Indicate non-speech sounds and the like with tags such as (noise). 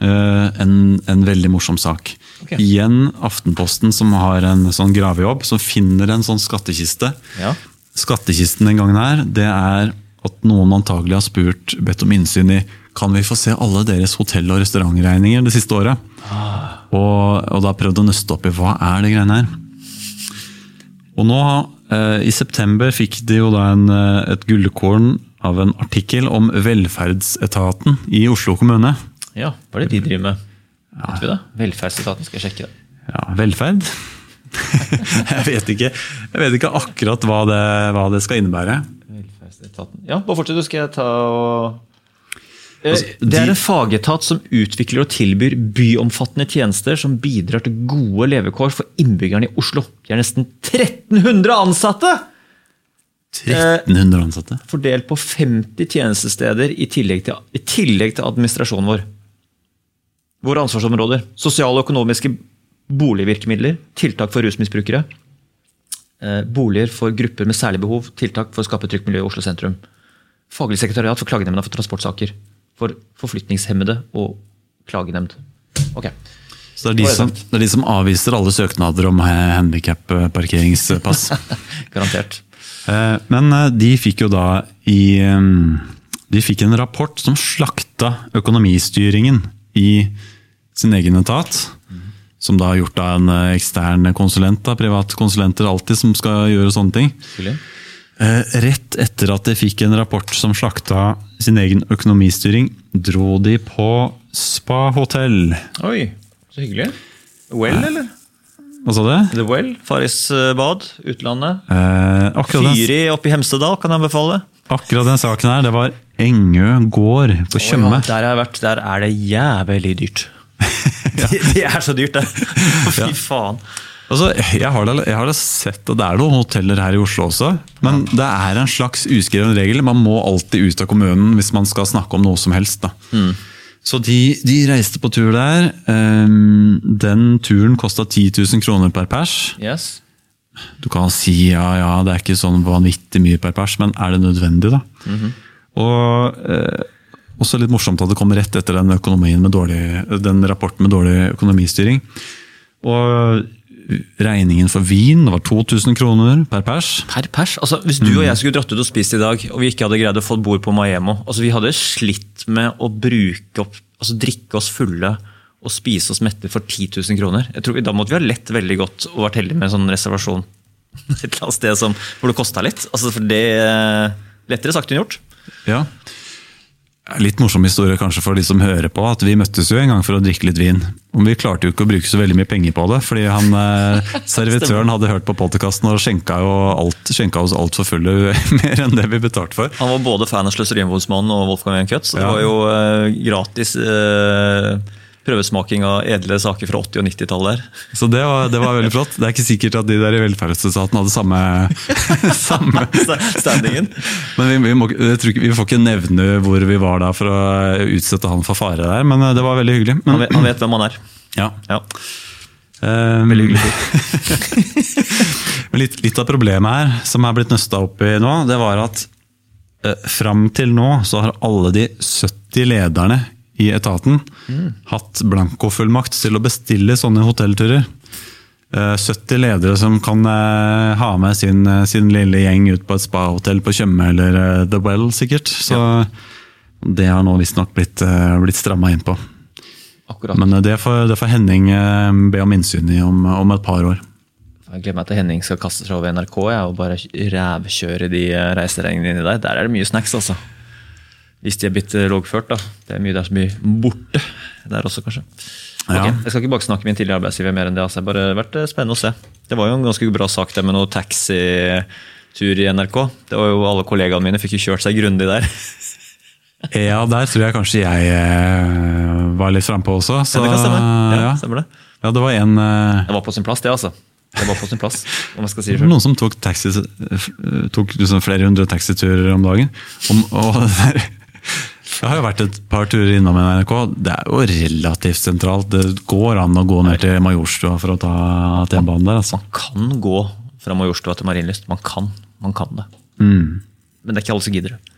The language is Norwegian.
eh, en, en veldig morsom sak. Okay. Igjen Aftenposten som har en sånn gravejobb, som finner en sånn skattkiste. Ja. Skattkisten den gangen her, det er at noen antagelig har spurt, bedt om innsyn i kan vi få se alle deres hotell- og restaurantregninger det siste året. Og, og da prøvd å nøste opp i hva er det greiene her. Og nå, eh, i september, fikk de jo da en, eh, et gullkorn av en artikkel om velferdsetaten i Oslo kommune. Ja. Hva er det de driver med? Vet vi det? Velferdsetaten skal sjekke det. Ja, velferd? (laughs) jeg, vet ikke, jeg vet ikke akkurat hva det, hva det skal innebære. Velferdsetaten. Ja, bare fortsett, du skal jeg ta og Eh, Altså, Det er en fagetat som utvikler og tilbyr byomfattende tjenester som bidrar til gode levekår for innbyggerne i Oslo. De er nesten 1300 ansatte! 1300 ansatte. Fordelt på 50 tjenestesteder i tillegg til, i tillegg til administrasjonen vår. Våre ansvarsområder. Sosiale og økonomiske boligvirkemidler. Tiltak for rusmisbrukere. Eh, boliger for grupper med særlig behov. Tiltak for å skape et trygt miljø i Oslo sentrum. Faglig sekretariat for klagenemnda for transportsaker. For forflytningshemmede og klagenemnd. Okay. Så det er, de som, det er de som avviser alle søknader om handikap-parkeringspass. (laughs) Garantert. Eh, Men eh, de fikk jo da i eh, De fikk en rapport som slakta økonomistyringen i sin egen etat. Som da er gjort av en eh, ekstern konsulent. da, Private konsulenter alltid som skal gjøre sånne ting. Hyggelig. Eh, Rett etter at de fikk en rapport som slakta sin egen økonomistyring, dro de på spahotell. Oi, så hyggelig. Well, eller? Hva sa du? The Well. Faris eh, bad. Utlandet. Eh, Fyri oppe i Hemsedal, kan jeg anbefale. Akkurat den saken her, det var Engø gård på Tjøme. Oh, ja, der, har jeg vært, der er det jævlig dyrt. (laughs) det, de er så dyrt, det. Fy faen. Altså, jeg, har da, jeg har da sett at det er noen hoteller her i Oslo også, men det er en slags uskreven regel. Man må alltid ut av kommunen hvis man skal snakke om noe som helst. Da. Så de, de reiste på tur der. Ehm, Den turen kosta 10 000 kroner per pers. Yes. Du kan si ja, ja, det er ikke sånn vanvittig mye per pers, men er det nødvendig, da? Og eh, også litt morsomt at det kom rett etter den, med dårlig, den rapporten med dårlig økonomistyring. Og regningen for vin var 2000 kroner per pers. Per pers? Altså, Hvis du og jeg skulle dratt ut og spist i dag, og vi ikke hadde greid å få bord på Maemo altså Vi hadde slitt med å bruke opp, altså drikke oss fulle og spise oss mette for 10 000 kroner. Jeg tror vi, Da måtte vi ha lett veldig godt og vært heldige med en sånn reservasjon (laughs) et eller annet sted som, hvor det kosta litt. Altså, for det Lettere sagt enn gjort. Ja. Litt morsom historie kanskje for de som hører på, at vi møttes jo en gang for å drikke litt vin. Vi klarte jo ikke å bruke så veldig mye penger på det, fordi han, eh, (laughs) servitøren hadde hørt på podkasten og skjenka, jo alt, skjenka oss altfor fulle (laughs) mer enn det vi betalte for. Han var både fan av Sløseriombudsmannen og Wolfgang Wien Cuts. så Det Ja. var jo uh, gratis eh, prøvesmaking av edle saker fra 80- og 90-tallet der. Så det var, det var veldig flott. Det er ikke sikkert at de der i velferdsetaten hadde samme, (laughs) samme Standingen. Men vi, vi, må, ikke, vi får ikke nevne hvor vi var da for å utsette han for fare der, men eh, det var veldig hyggelig. Han vet, han vet hvem han er. ja. Ja. Um, Veldig hyggelig. (laughs) Men litt, litt av problemet her, som er blitt nøsta opp i nå, det var at eh, fram til nå så har alle de 70 lederne i etaten hatt blankofullmakt til å bestille sånne hotellturer. Eh, 70 ledere som kan eh, ha med sin, eh, sin lille gjeng ut på et spahotell på Tjøme eller eh, The Well, sikkert. Så det har nå visstnok blitt, blitt stramma inn på. Akkurat. Men eh, det får, det får Henning eh, be om innsyn i om, om et par år. Jeg gleder meg til Henning skal kaste seg over NRK ja, og bare rævkjøre de eh, reiseregningene inni der. Der er det mye snacks, altså. Hvis de er blitt loggført, da. Det er mye der som blir borte der også, kanskje. Ja. Jeg skal ikke baksnakke min tidligere arbeidsgiver mer enn det. altså. Det har bare vært eh, spennende å se. Det var jo en ganske bra sak det med noe taxitur i NRK. Det var jo Alle kollegaene mine fikk jo kjørt seg grundig der. (laughs) Ja, der tror jeg kanskje jeg eh, var litt frampå også. Så, Ja, det kan stemme. Ja, ja. stemmer det. Ja, det var en uh... Det var på sin plass, det, altså. Det var på sin plass, om jeg skal si det (laughs) selv. noen som tok, taxi, eh, tok liksom flere hundre taxiturer om dagen. Om, og (laughs) der, jeg har jo vært et par turer innom NRK. Det er jo relativt sentralt. Det går an å gå ned til Majorstua for å ta T-banen der. altså. Man kan gå fra Majorstua til Marienlyst. Man kan. Man kan det. Mm. Men det er ikke alle som gidder det.